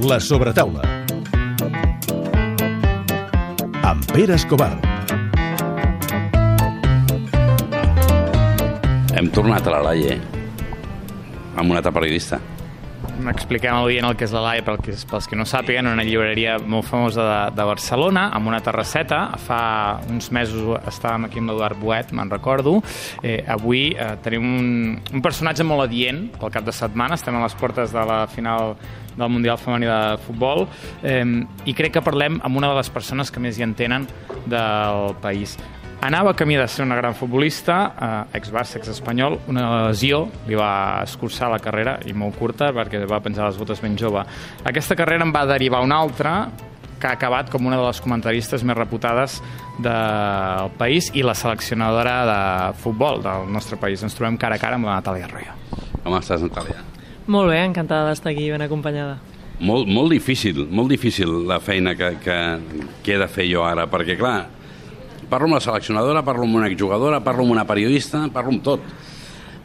La sobretaula. Amb Pere Escobar. Hem tornat a la Laie amb una etapa periodista. Expliquem al dient el que és la Laia pels, pels que no sàpiguen, una llibreria molt famosa de, de Barcelona, amb una terrasseta. Fa uns mesos estàvem aquí amb l'Eduard Boet, me'n recordo. Eh, avui eh, tenim un, un personatge molt adient pel cap de setmana. Estem a les portes de la final del Mundial Femení de Futbol eh, i crec que parlem amb una de les persones que més hi entenen del país. Anava camí de ser una gran futbolista, eh, ex-Barça, ex-espanyol, una lesió li va escurçar la carrera, i molt curta, perquè va penjar les botes ben jove. Aquesta carrera en va derivar una altra, que ha acabat com una de les comentaristes més reputades del país i la seleccionadora de futbol del nostre país. Ens trobem cara a cara amb la Natàlia Arroyo. Com estàs, Natàlia? Molt bé, encantada d'estar aquí ben acompanyada. Molt, molt difícil, molt difícil la feina que, que, que he de fer jo ara, perquè clar, Parlo amb la seleccionadora, parlo amb una exjugadora, parlo amb una periodista, parlo amb tot.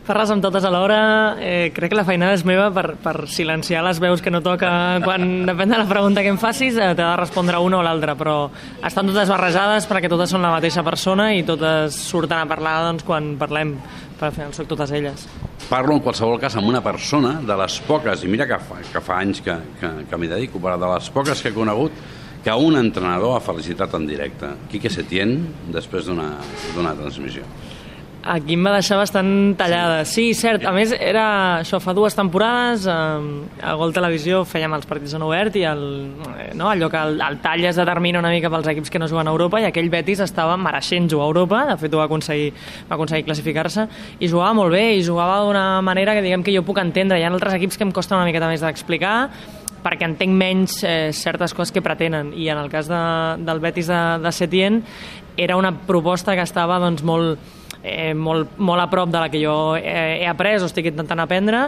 Parles amb totes alhora, eh, crec que la feinada és meva per, per silenciar les veus que no toca quan, depèn de la pregunta que em facis, eh, t'ha de respondre una o l'altra, però estan totes barrejades perquè totes són la mateixa persona i totes surten a parlar doncs, quan parlem, per al final soc totes elles. Parlo en qualsevol cas amb una persona de les poques, i mira que fa, que fa anys que, que, que m'hi dedico, però de les poques que he conegut, que un entrenador ha felicitat en directe. Quique Setién, després d'una transmissió. Aquí em va deixar bastant tallada. Sí, cert. A més, era això fa dues temporades, eh, a Gol Televisió fèiem els partits en obert i el, eh, no, allò que el, el tall es determina una mica pels equips que no juguen a Europa i aquell Betis estava mereixent jugar a Europa, de fet ho va aconseguir, va aconseguir classificar-se i jugava molt bé i jugava d'una manera que diguem que jo puc entendre. Hi ha altres equips que em costen una miqueta més d'explicar perquè entenc menys eh, certes coses que pretenen. I en el cas de, del Betis de, de Setién era una proposta que estava doncs, molt, eh, molt, molt a prop de la que jo he, he après o estic intentant aprendre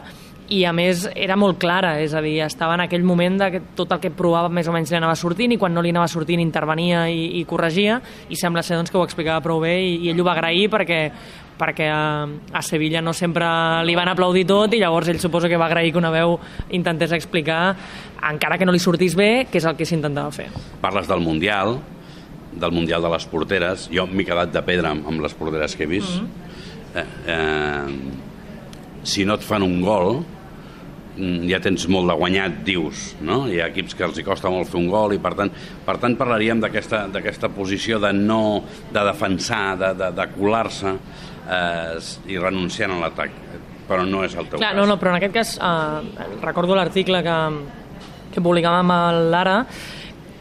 i a més era molt clara, és a dir, estava en aquell moment de que tot el que provava més o menys li anava sortint i quan no li anava sortint intervenia i, i corregia i sembla ser doncs, que ho explicava prou bé i, i ell ho va agrair perquè perquè a, a Sevilla no sempre li van aplaudir tot i llavors ell suposo que va agrair que una veu intentés explicar, encara que no li sortís bé, què és el que s'intentava fer. Parles del Mundial, del Mundial de les porteres. Jo m'he quedat de pedra amb, les porteres que he vist. Mm -hmm. eh, eh, si no et fan un gol, ja tens molt de guanyat, dius, no? Hi ha equips que els hi costa molt fer un gol i per tant, per tant parlaríem d'aquesta posició de no, de defensar, de, de, de colar-se eh, i renunciant a l'atac però no és el teu Clar, cas. No, no, però en aquest cas eh, recordo l'article que, que publicàvem a l'Ara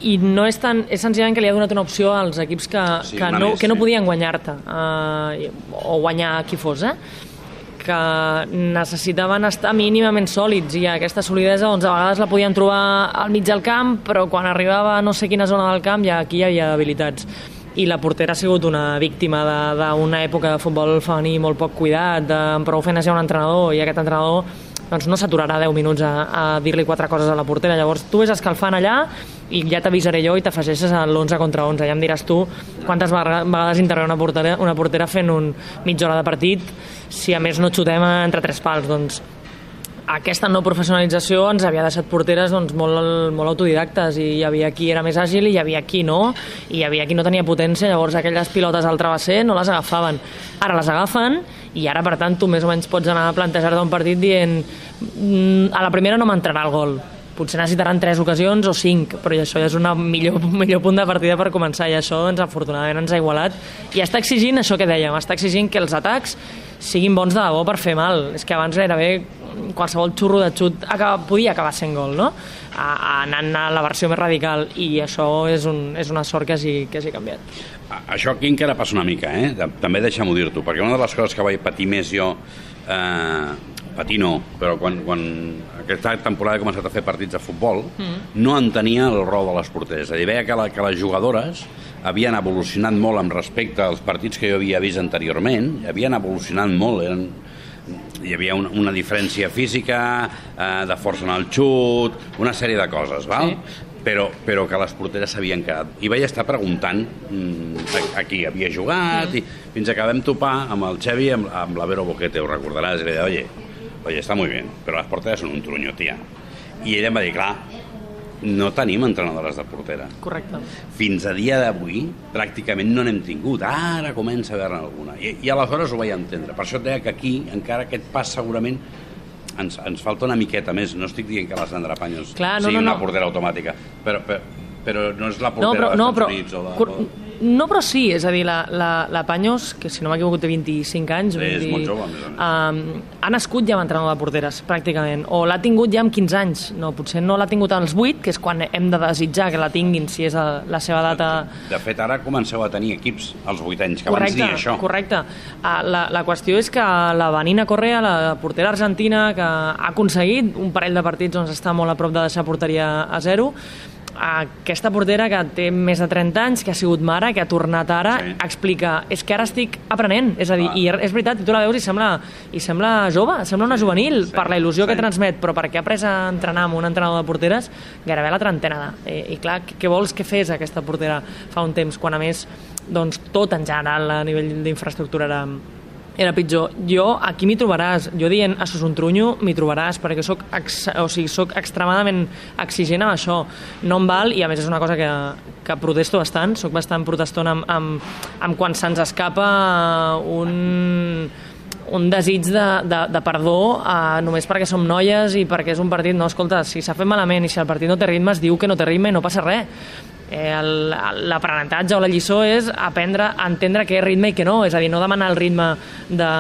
i no és tan, és senzillament que li ha donat una opció als equips que, Sí, que, no, més, que no podien guanyar-te eh, o guanyar qui fos, eh? Que necessitaven estar mínimament sòlids i aquesta solidesa doncs, a vegades la podien trobar al mig del camp però quan arribava a no sé quina zona del camp ja aquí hi havia debilitats. I la portera ha sigut una víctima d'una època de futbol femení molt poc cuidat, amb prou feines hi ha un entrenador i aquest entrenador doncs no s'aturarà 10 minuts a, a dir-li quatre coses a la portera. Llavors tu ves escalfant allà i ja t'avisaré jo i t'afegeixes a l'11 contra 11. Ja em diràs tu quantes vega- vegades intervé una portera, una portera fent un mitja hora de partit si a més no xutem entre tres pals. Doncs aquesta no professionalització ens havia deixat porteres doncs, molt, molt autodidactes i hi havia qui era més àgil i hi havia qui no i hi havia qui no tenia potència llavors aquelles pilotes al travesser no les agafaven ara les agafen i ara per tant tu més o menys pots anar a plantejar-te un partit dient "Mm, a la primera no m'entrarà el gol. Potser necessitaran tres ocasions o cinc, però això ja és un millor, millor punt de partida per començar i això doncs, afortunadament ens ha igualat. I està exigint això que dèiem, està exigint que els atacs siguin bons de debò per fer mal. És que abans gairebé qualsevol xurro de xut acaba, podia acabar sent gol no? Anant a la versió més radical i això és, un, és una sort que hagi, que hagi canviat Això aquí encara passa una mica, eh? També deixa'm-ho dir-t'ho, perquè una de les coses que vaig patir més jo, eh, patir no, però quan, quan aquesta temporada he començat a fer partits de futbol, mm. no entenia el rol de les porteres. És a dir, veia que, la, que les jugadores havien evolucionat molt amb respecte als partits que jo havia vist anteriorment, havien evolucionat molt, eren, hi havia una, una diferència física, eh, de força en el xut, una sèrie de coses, val? Sí. Però, però que les porteres s'havien quedat. I vaig estar preguntant mm, a, a qui havia jugat, mm. i fins que vam topar amb el Xevi, amb, amb la Vero Boquete, ho recordaràs, i li deia, oye, oye, está muy bien, pero las porteras son un truño, tía. I ella em va dir, clar, no tenim entrenadores de portera. Correcte. Fins a dia d'avui, pràcticament no n'hem tingut. Ara comença a haver-ne alguna. I, I aleshores ho vaig entendre. Per això et deia que aquí, encara aquest pas segurament ens, ens falta una miqueta més. No estic dient que la Sandra Clar, no, sigui no, una no. portera automàtica, però, però, però no és la No, portera però, dels no, Estats però, Units o de... cor- o- no, però sí, és a dir, la, la, la Paños, que si no m'equivoco té 25 anys, Sí, és dir, molt jove, més. Um, ha nascut ja amb entrenador de porteres, pràcticament, o l'ha tingut ja amb 15 anys, no, potser no l'ha tingut als 8, que és quan hem de desitjar que la tinguin si és el, la seva data De fet, ara comenceu a tenir equips als 8 anys, que abans correcte, ni això. correcte. Ah, La, la qüestió és que la Vanina Correa, la portera argentina, que ha aconseguit un parell de partits on està molt a prop de deixar porteria a zero, aquesta portera que té més de 30 anys, que ha sigut mare, que ha tornat ara, Sí. explica, és que ara estic aprenent, és a dir, Ah. i és veritat, tu la veus i sembla, i sembla jove, sembla una juvenil, sí, per la il·lusió sí. que transmet, però perquè ha après a entrenar amb un entrenador de porteres gairebé la trentena. I, i clar, què vols que fes aquesta portera fa un temps, quan a més doncs, tot en general a nivell d'infraestructura era, era pitjor. Jo, aquí m'hi trobaràs. Jo dient això és un trunyo, m'hi trobaràs, perquè soc, ex, o sigui, soc extremadament exigent amb això. No em val, i a més és una cosa que, que protesto bastant, soc bastant protestant amb, amb, amb quan se'ns escapa un un desig de, de, de perdó uh, només perquè som noies i perquè és un partit, no, escolta, si s'ha fet malament i si el partit no té ritme, es diu que no té ritme i no passa res. Eh, L'aprenentatge o la lliçó és aprendre a entendre què és ritme i què no, és a dir, no demanar el ritme de,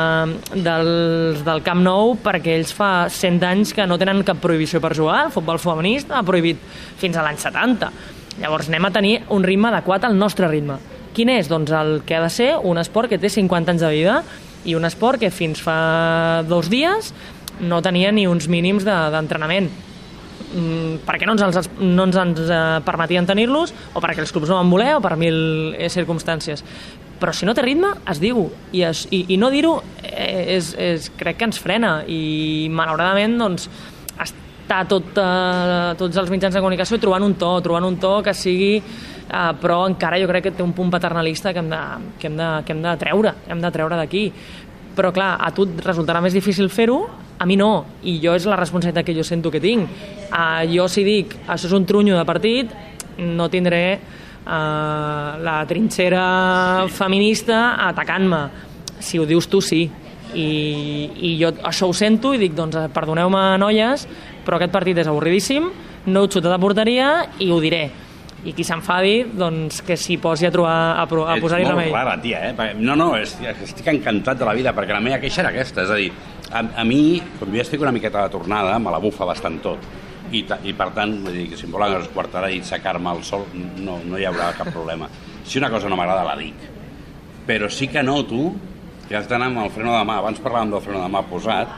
dels, del Camp Nou perquè ells fa 100 anys que no tenen cap prohibició per jugar, el futbol femení està prohibit fins a l'any 70. Llavors anem a tenir un ritme adequat al nostre ritme. Quin és? Doncs el que ha de ser un esport que té 50 anys de vida i un esport que fins fa dos dies no tenia ni uns mínims de- d'entrenament. Mm, perquè no ens, els, no ens, ens eh, permetien tenir-los o perquè els clubs no van voler o per mil eh, circumstàncies. Però si no té ritme, es diu. I, es, i, i no dir-ho eh, és, és, crec que ens frena. I malauradament doncs, està tot, eh, tots els mitjans de comunicació trobant un to, trobant un to que sigui eh, però encara jo crec que té un punt paternalista que hem de, que hem de, que hem de treure hem de treure d'aquí. Però clar, a tu et resultarà més difícil fer-ho, a mi no, i jo és la responsabilitat que jo sento que tinc. Uh, jo si dic, això és un trunyo de partit, no tindré uh, la trinxera feminista atacant-me. Si ho dius tu, sí. I, i jo això ho sento i dic, doncs perdoneu-me, noies, però aquest partit és avorridíssim, no heu xutat a porteria i ho diré. I qui s'enfadi, doncs que s'hi posi a, trobar, a, a posar-hi És molt remei. rara, tia, eh? No, no, estic encantat de la vida, perquè la meva queixa era aquesta, és a dir, a, a mi, com jo estic una miqueta de tornada, me la bufa bastant tot. I, i per tant, vull dir, que si em volen esquartar i secar-me al sol, no, no hi haurà cap problema. Si una cosa no m'agrada, la dic. Però sí que noto que has d'anar amb el freno de mà, abans parlàvem del freno de mà posat,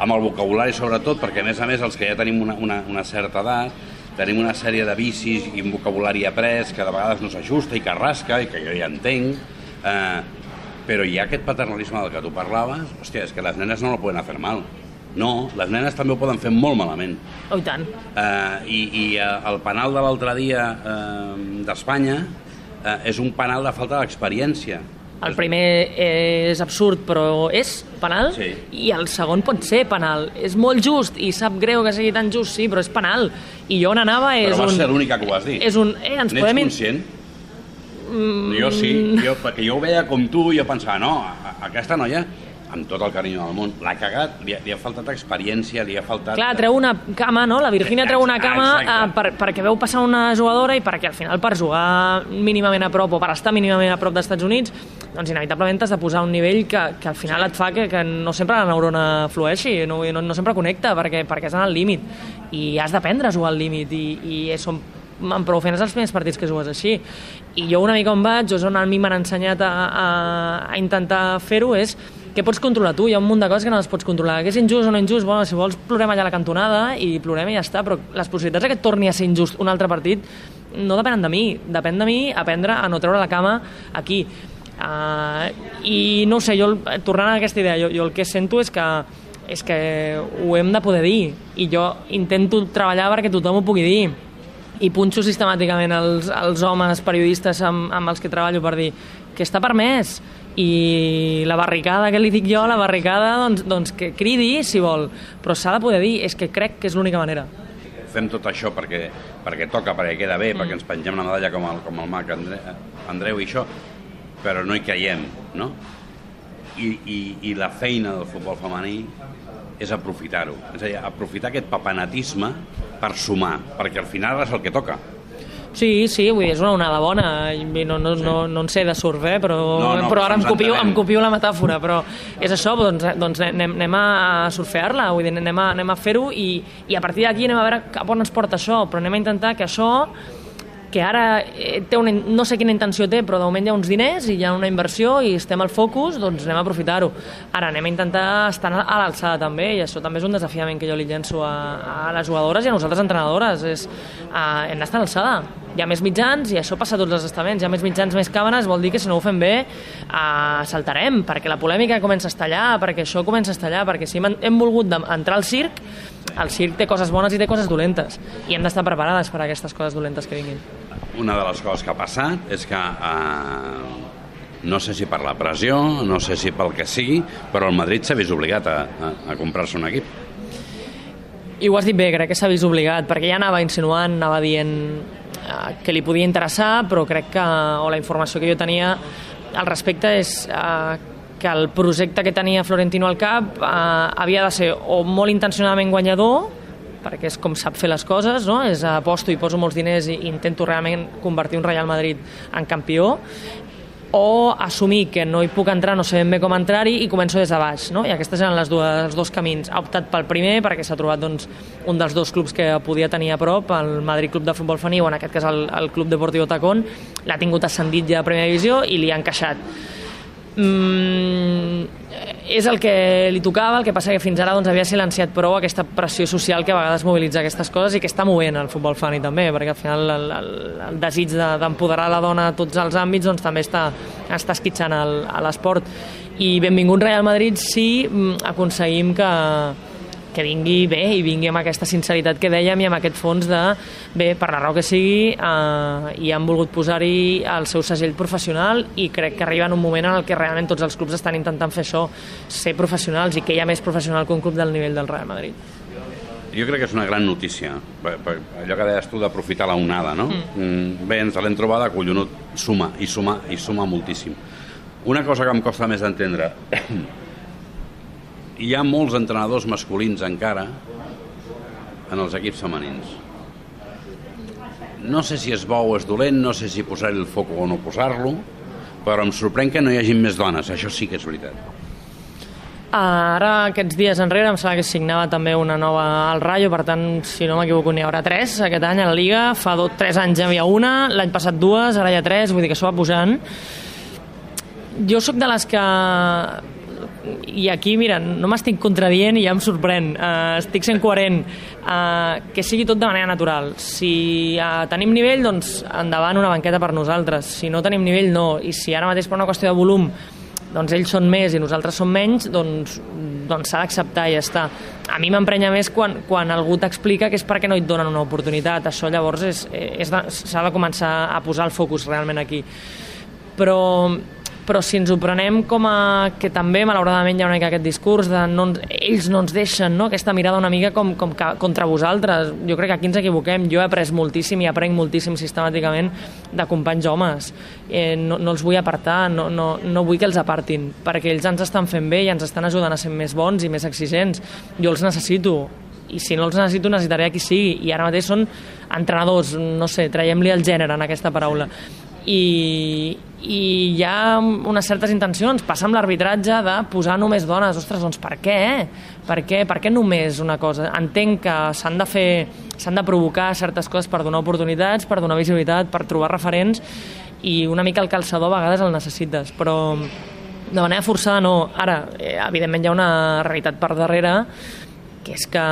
amb el vocabulari sobretot, perquè a més a més els que ja tenim una, una, una certa edat, tenim una sèrie de vicis i un vocabulari après que de vegades no s'ajusta i que rasca i que jo ja entenc, eh, però hi ha aquest paternalisme del que tu parlaves, hòstia, és que les nenes no lo poden fer mal. No, les nenes també ho poden fer molt malament. Oh, i tant. Eh, I i eh, el penal de l'altre dia eh, d'Espanya eh, és un penal de falta d'experiència. El primer és absurd, però és penal, Sí. i el segon pot ser penal. És molt just, i sap greu que sigui tan just, sí, però és penal. I jo on anava és Però vas un... ser l'única que ho vas dir. És un... Eh, ens N'ets podem... conscient? Mm. Jo sí, jo, perquè jo ho veia com tu i jo pensava, no, aquesta noia, amb tot el carinyo del món, l'ha cagat, li ha, li ha faltat experiència, li ha faltat... Clar, treu una cama, no? La Virgínia treu una cama eh, per, perquè veu passar una jugadora i perquè al final per jugar mínimament a prop o per estar mínimament a prop dels Estats Units doncs inevitablement t'has de posar un nivell que, que al final et fa que, que no sempre la neurona flueixi, no, no, no sempre connecta perquè, perquè és en el límit. I has d'aprendre a jugar al límit i, i són amb prou feines els primers partits que jugues així. I jo una mica on vaig, o on a mi m'han ensenyat a, a, a intentar fer-ho és què pots controlar tu? Hi ha un munt de coses que no les pots controlar. Que és injust o no injust? Bueno, si vols plorem allà a la cantonada i plorem i ja està, però les possibilitats que torni a ser injust un altre partit no depenen de mi. Depèn de mi aprendre a no treure la cama aquí. Uh, I no sé, jo, tornant a aquesta idea, jo, jo el que sento és que és que ho hem de poder dir i jo intento treballar perquè tothom ho pugui dir i punxo sistemàticament els, els homes periodistes amb, amb els que treballo per dir que està permès i la barricada que li dic jo, la barricada doncs, doncs que cridi si vol, però s'ha de poder dir, és que crec que és l'única manera fem tot això perquè, perquè toca, perquè queda bé, mm. perquè ens pengem la medalla com el, com el mag Andre, Andreu i això, però no hi creiem, no? I, i, i la feina del futbol femení és aprofitar-ho. És a dir, aprofitar aquest papanatisme per sumar, perquè al final és el que toca. Sí, sí, vull dir, és una onada bona. No, no, no, no en sé de surf, eh? però, No, no, però ara em copio, em copio la metàfora, però és això, doncs, doncs anem, anem a surfear-la, vull dir, anem a, anem a fer-ho i, i a partir d'aquí anem a veure cap on ens porta això, però anem a intentar que això que ara eh, té una, no sé quina intenció té, però de moment hi ha uns diners i hi ha una inversió i estem al focus, doncs anem a aprofitar-ho. Ara anem a intentar estar a l'alçada també, i això també és un desafiament que jo li llenço a, a les jugadores i a nosaltres entrenadores, és uh, hem d'estar a l'alçada. Hi ha més mitjans i això passa a tots els estaments. Hi ha més mitjans, més càmeres, vol dir que si no ho fem bé uh, saltarem, perquè la polèmica comença a estallar, perquè això comença a estallar, perquè si hem, hem volgut entrar al circ, el circ té coses bones i té coses dolentes, i hem d'estar preparades per a aquestes coses dolentes que vinguin. Una de les coses que ha passat és que, eh, no sé si per la pressió, no sé si pel que sigui, però el Madrid s'ha vist obligat a, a, a comprar-se un equip. I ho has dit bé, crec que s'ha vist obligat, perquè ja anava insinuant, anava dient eh, que li podia interessar, però crec que, o la informació que jo tenia al respecte és eh, que el projecte que tenia Florentino al cap eh, havia de ser o molt intencionadament guanyador, perquè és com sap fer les coses, no? és aposto i poso molts diners i intento realment convertir un Real Madrid en campió, o assumir que no hi puc entrar, no sé ben bé com entrar-hi i començo des de baix, no? I aquestes eren les dues, els dos camins. Ha optat pel primer perquè s'ha trobat doncs, un dels dos clubs que podia tenir a prop, el Madrid Club de Futbol Femení o en aquest cas el, el Club Deportivo Tacón, l'ha tingut ascendit ja a primera divisió i li ha encaixat. Mm, és el que li tocava, el que passa que fins ara doncs, havia silenciat prou aquesta pressió social que a vegades mobilitza aquestes coses i que està movent el futbol femení també, perquè al final el, el, el desig de- d'empoderar la dona a tots els àmbits doncs, també està, està esquitxant a l'esport. I benvingut Real Madrid si mm, aconseguim que, que vingui bé i vingui amb aquesta sinceritat que dèiem i amb aquest fons de, bé, per la raó que sigui, eh, i han volgut posar-hi el seu segell professional i crec que arriba en un moment en el que realment tots els clubs estan intentant fer això, ser professionals i que hi ha més professional que un club del nivell del Real Madrid. Jo crec que és una gran notícia, allò que deies tu d'aprofitar la onada, no? Mm. Bé, ens l'hem trobada, collonut, suma, i suma, i suma moltíssim. Una cosa que em costa més d'entendre, hi ha molts entrenadors masculins encara en els equips femenins. No sé si és bo o és dolent, no sé si posar-hi el foc o no posar-lo, però em sorprèn que no hi hagi més dones, això sí que és veritat. Ara, aquests dies enrere, em sembla que signava també una nova al Rayo, per tant, si no m'equivoco, n'hi haurà tres aquest any a la Liga. Fa dos, tres anys ja hi havia una, l'any passat dues, ara hi ha tres, vull dir que això va pujant. Jo sóc de les que i aquí, mira, no m'estic contradient i ja em sorprèn, uh, estic sent coherent. Uh, que sigui tot de manera natural. Si uh, tenim nivell, doncs endavant una banqueta per nosaltres, si no tenim nivell no, i si ara mateix per una qüestió de volum doncs ells són més i nosaltres som menys, doncs doncs s'ha d'acceptar i ja està. A mi m'emprenya més quan, quan algú t'explica que és perquè no et donen una oportunitat. Això llavors és de- s'ha de començar a posar el focus realment aquí. Però, però si ens ho prenem com a que també malauradament hi ha una mica aquest discurs de no, ells no ens deixen, no? aquesta mirada una mica com, com que, contra vosaltres. Jo crec que aquí ens equivoquem, jo he après moltíssim i aprenc moltíssim sistemàticament de companys homes. Eh, no, no els vull apartar no, no, no vull que els apartin perquè ells ens estan fent bé i ens estan ajudant a ser més bons i més exigents. Jo els necessito i si no els necessito necessitaré a qui sigui. I ara mateix són entrenadors no sé, traiem-li el gènere en aquesta paraula i, i hi ha unes certes intencions passa amb l'arbitratge de posar només dones ostres, doncs per què? Per què, per què només una cosa? Entenc que s'han de fer s'han de provocar certes coses per donar oportunitats, per donar visibilitat, per trobar referents i una mica el calçador a vegades el necessites, però de manera forçada no. Ara, eh, evidentment hi ha una realitat per darrere que és que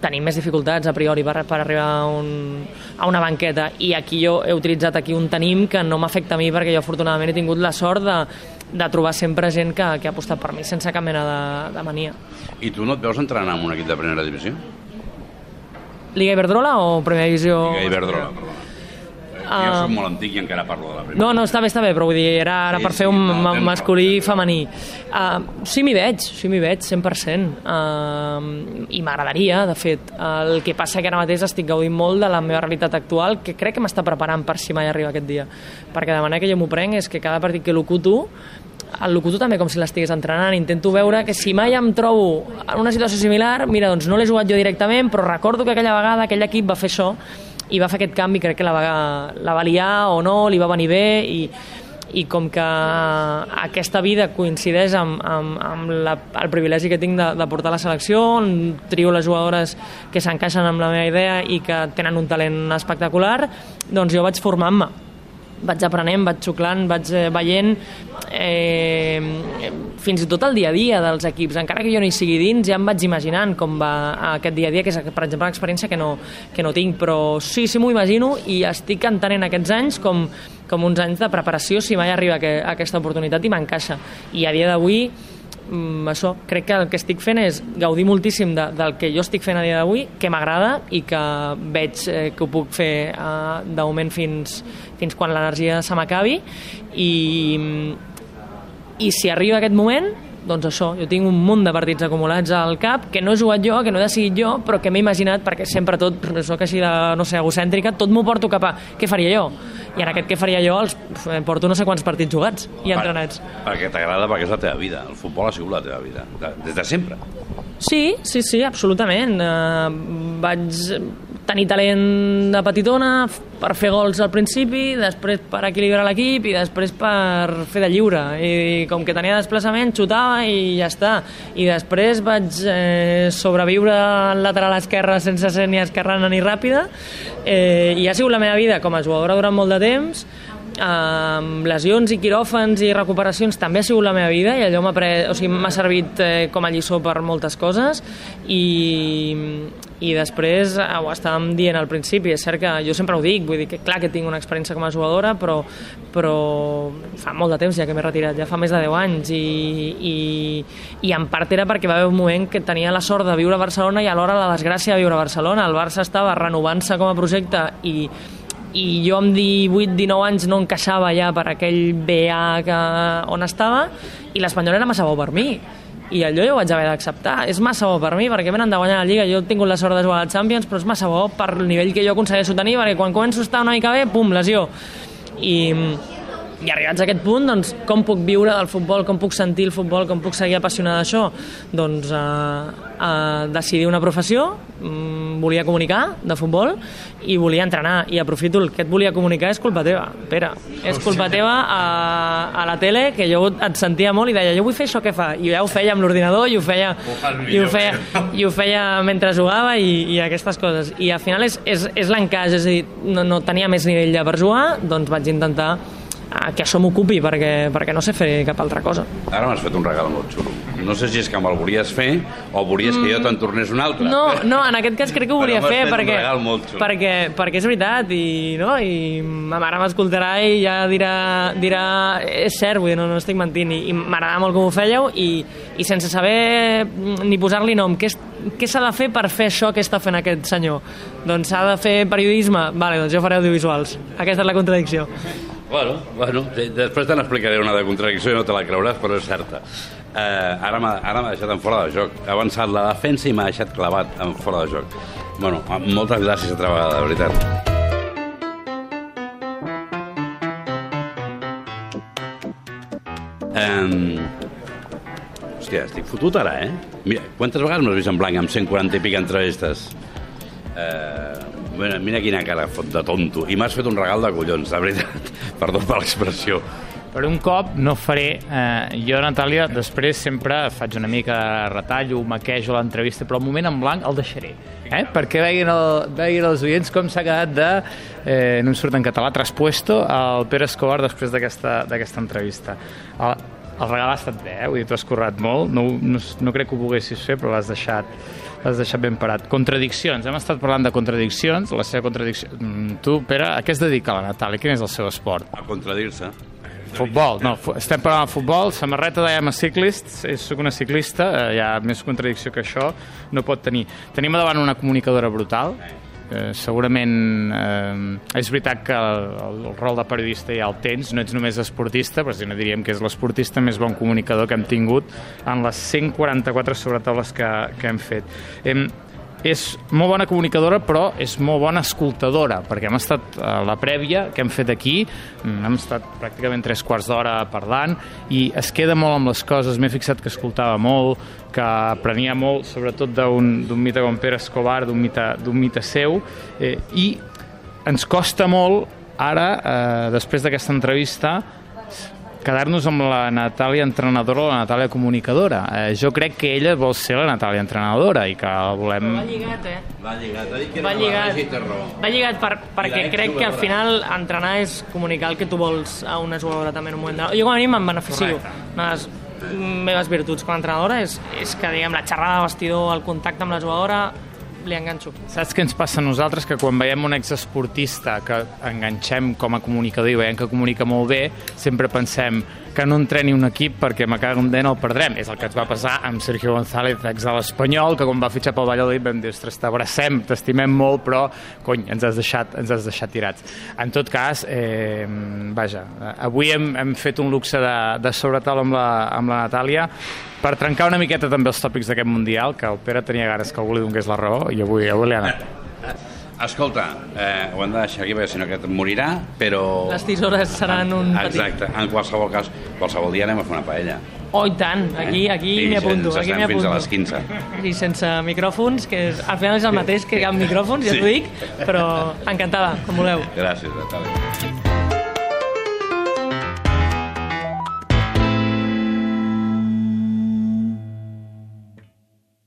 tenim més dificultats a priori per, per arribar a, un, a una banqueta i aquí jo he utilitzat aquí un tenim que no m'afecta a mi perquè jo afortunadament he tingut la sort de, de trobar sempre gent que, que ha apostat per mi sense cap mena de, de mania. I tu no et veus entrenar en un equip de primera divisió? Liga Iberdrola o Primera Divisió? Lliga Iberdrola, perdona. Jo soc molt antic i encara parlo de la primera. no, no, està bé, està bé, però vull dir, era, era Sí, per sí, fer un no, masculí i femení. Uh, sí m'hi veig, sí m'hi veig, 100%. Uh, I m'agradaria, de fet. El que passa que ara mateix estic gaudint molt de la meva realitat actual, que crec que m'està preparant per si mai arriba aquest dia. Perquè de manera que jo m'ho prenc és que cada partit que locuto el locuto també com si l'estigués entrenant intento veure que si mai em trobo en una situació similar, mira, doncs no l'he jugat jo directament però recordo que aquella vegada aquell equip va fer això i va fer aquest canvi, crec que la va, la va liar o no, li va venir bé i, i com que aquesta vida coincideix amb, amb, amb la, el privilegi que tinc de, de portar la selecció, on trio les jugadores que s'encaixen amb la meva idea i que tenen un talent espectacular, doncs jo vaig formant-me vaig aprenent, vaig xuclant, vaig eh, veient eh, fins i tot el dia a dia dels equips. Encara que jo no hi sigui dins, ja em vaig imaginant com va aquest dia a dia, que és, per exemple, una experiència que no, que no tinc, però sí, sí m'ho imagino i estic entenent aquests anys com, com uns anys de preparació si mai arriba que, aquesta oportunitat i m'encaixa. I a dia d'avui mm, això, crec que el que estic fent és gaudir moltíssim de, del que jo estic fent a dia d'avui, que m'agrada i que veig eh, que ho puc fer eh, de moment fins, fins quan l'energia se m'acabi i, i si arriba aquest moment doncs això, jo tinc un munt de partits acumulats al cap que no he jugat jo, que no he decidit jo, però que m'he imaginat, perquè sempre tot, soc així de, no sé, egocèntrica, tot m'ho porto cap a què faria jo. I en aquest què faria jo els eh, porto no sé quants partits jugats i entrenats. Perquè t'agrada, perquè és la teva vida. El futbol ha sigut la teva vida, de- des de sempre. Sí, sí, sí, absolutament. Uh, vaig tenir talent de petitona per fer gols al principi, després per equilibrar l'equip i després per fer de lliure. I com que tenia desplaçament, xutava i ja està. I després vaig eh, sobreviure al lateral esquerre sense ser ni esquerrana ni ràpida eh, i ha sigut la meva vida com a jugadora durant molt de temps amb lesions i quiròfans i recuperacions també ha sigut la meva vida i allò m'ha o sigui, servit eh, com a lliçó per moltes coses i, i després eh, ho estàvem dient al principi és cert que jo sempre ho dic, vull dir que clar que tinc una experiència com a jugadora però, però fa molt de temps ja que m'he retirat ja fa més de 10 anys i, i, i en part era perquè va haver un moment que tenia la sort de viure a Barcelona i alhora la desgràcia de viure a Barcelona. El Barça estava renovant-se com a projecte i i jo amb 18-19 anys no encaixava ja per aquell BA que, on estava i l'Espanyol era massa bo per mi. I allò jo ho vaig haver d'acceptar. És massa bo per mi perquè venen de guanyar la Lliga. Jo he tingut la sort de jugar a la Champions però és massa bo per el nivell que jo aconsegueixo tenir perquè quan començo a estar una mica bé, pum, lesió. I, i arribats a aquest punt, doncs, com puc viure del futbol, com puc sentir el futbol, com puc seguir apassionada d'això? Doncs eh, eh, decidir una professió, mm, volia comunicar de futbol i volia entrenar, i aprofito el que et volia comunicar és culpa teva, Pere. És culpa teva a, a la tele, que jo et sentia molt i deia, jo vull fer això que fa, i ja ho feia amb l'ordinador, i ho feia, i ho feia, i ho feia mentre jugava i, i aquestes coses. I al final és, és, és l'encaix, és a dir, no, no tenia més nivell ja per jugar, doncs vaig intentar eh, que això m'ocupi perquè, perquè no sé fer cap altra cosa. Ara m'has fet un regal molt xulo. No sé si és que me'l volies fer o volies que jo te'n tornés un altre. No, no, en aquest cas crec que ho volia fer perquè, perquè, perquè és veritat i, no? i ma mare m'escoltarà i ja dirà, dirà és cert, vull dir, no, no estic mentint i, i m'agradava molt com ho fèieu i, i sense saber mm, ni posar-li nom què, és- què s'ha de fer per fer això que està fent aquest senyor? Doncs s'ha de fer periodisme? Vale, doncs jo faré audiovisuals. Aquesta és la contradicció. Bueno, bueno, després te n'explicaré una de contradicció i no te la creuràs, però és certa. Eh, ara m'ha deixat en fora de joc. Ha avançat la defensa i m'ha deixat clavat en fora de joc. Bueno, moltes gràcies altra vegada, de veritat. Um, hòstia, estic fotut ara, eh? Mira, quantes vegades m'has vist en blanc amb 140 i pic entrevistes? Eh, mira, mira quina cara fot de tonto. I m'has fet un regal de collons, de veritat. Perdó per l'expressió. Per un cop no faré... Eh, jo, Natàlia, després sempre faig una mica de retallo, maquejo l'entrevista, però el moment en blanc el deixaré. Eh? Perquè veguin, el, veguin els oients com s'ha quedat de... Eh, no em surt en català, traspuesto al Pere Escobar després d'aquesta d'aquesta entrevista. El, el regal ha estat bé, eh? Vull dir, t'ho has currat molt. No, no, no crec que ho poguessis fer, però l'has deixat, l'has deixat ben parat. Contradiccions. Hem estat parlant de contradiccions. La seva contradicció... Mm, Tu, Pere, a què es dedica la Natàlia? Quin és el seu esport? A contradir-se. Futbol, no, estem parlant de futbol, samarreta de I'm a cyclist, eh, soc una ciclista, eh, hi ha més contradicció que això, no pot tenir. Tenim davant una comunicadora brutal, eh, segurament eh, és veritat que el, el rol de periodista ja el tens, no ets només esportista, però si no diríem que és l'esportista més bon comunicador que hem tingut en les 144 sobretaules que, que hem fet. Hem, és molt bona comunicadora, però és molt bona escoltadora, perquè hem estat a la prèvia que hem fet aquí, mm, hem estat pràcticament tres quarts d'hora parlant, i es queda molt amb les coses, m'he fixat que escoltava molt, que aprenia molt, sobretot d'un mite com Pere Escobar, d'un mite, mite seu, eh, i ens costa molt ara, eh, després d'aquesta entrevista, quedar-nos amb la Natàlia entrenadora o la Natàlia comunicadora. Eh, jo crec que ella vol ser la Natàlia entrenadora i que volem... Va lligat, eh? Va lligat, ha dit que va lligat, i té raó. va lligat per, perquè crec que al final entrenar és comunicar el que tu vols a una jugadora també en un moment de... Jo com a mínim em beneficio. Una de les meves virtuts com a entrenadora és, és que diguem, la xerrada de vestidor, el contacte amb la jugadora, li enganxo. Saps què ens passa a nosaltres? Que quan veiem un exesportista que enganxem com a comunicador i veiem que comunica molt bé, sempre pensem que no entreni un equip perquè me cago en dent el perdrem. És el que ens va passar amb Sergio González, ex de l'Espanyol, que quan va fitxar pel Valladolid vam dir, ostres, t'abracem, t'estimem molt, però, cony, ens has deixat, ens has deixat tirats. En tot cas, eh, vaja, avui hem, hem fet un luxe de, de sobretaula amb la, amb la Natàlia per trencar una miqueta també els tòpics d'aquest Mundial, que el Pere tenia ganes que algú li donés la raó i avui, avui li ha anat. Escolta, eh, ho hem de deixar aquí perquè si no aquest morirà, però... Les tisores seran un petit... Exacte, en qualsevol cas, qualsevol dia anem a fer una paella. Oh, i tant, aquí, aquí I m'hi apunto. Aquí estem m'hi fins apunto. a les 15. I sense micròfons, que és, al final és el mateix que amb micròfons, ja Sí. t'ho dic, però encantada, com voleu. Gràcies, Natàlia.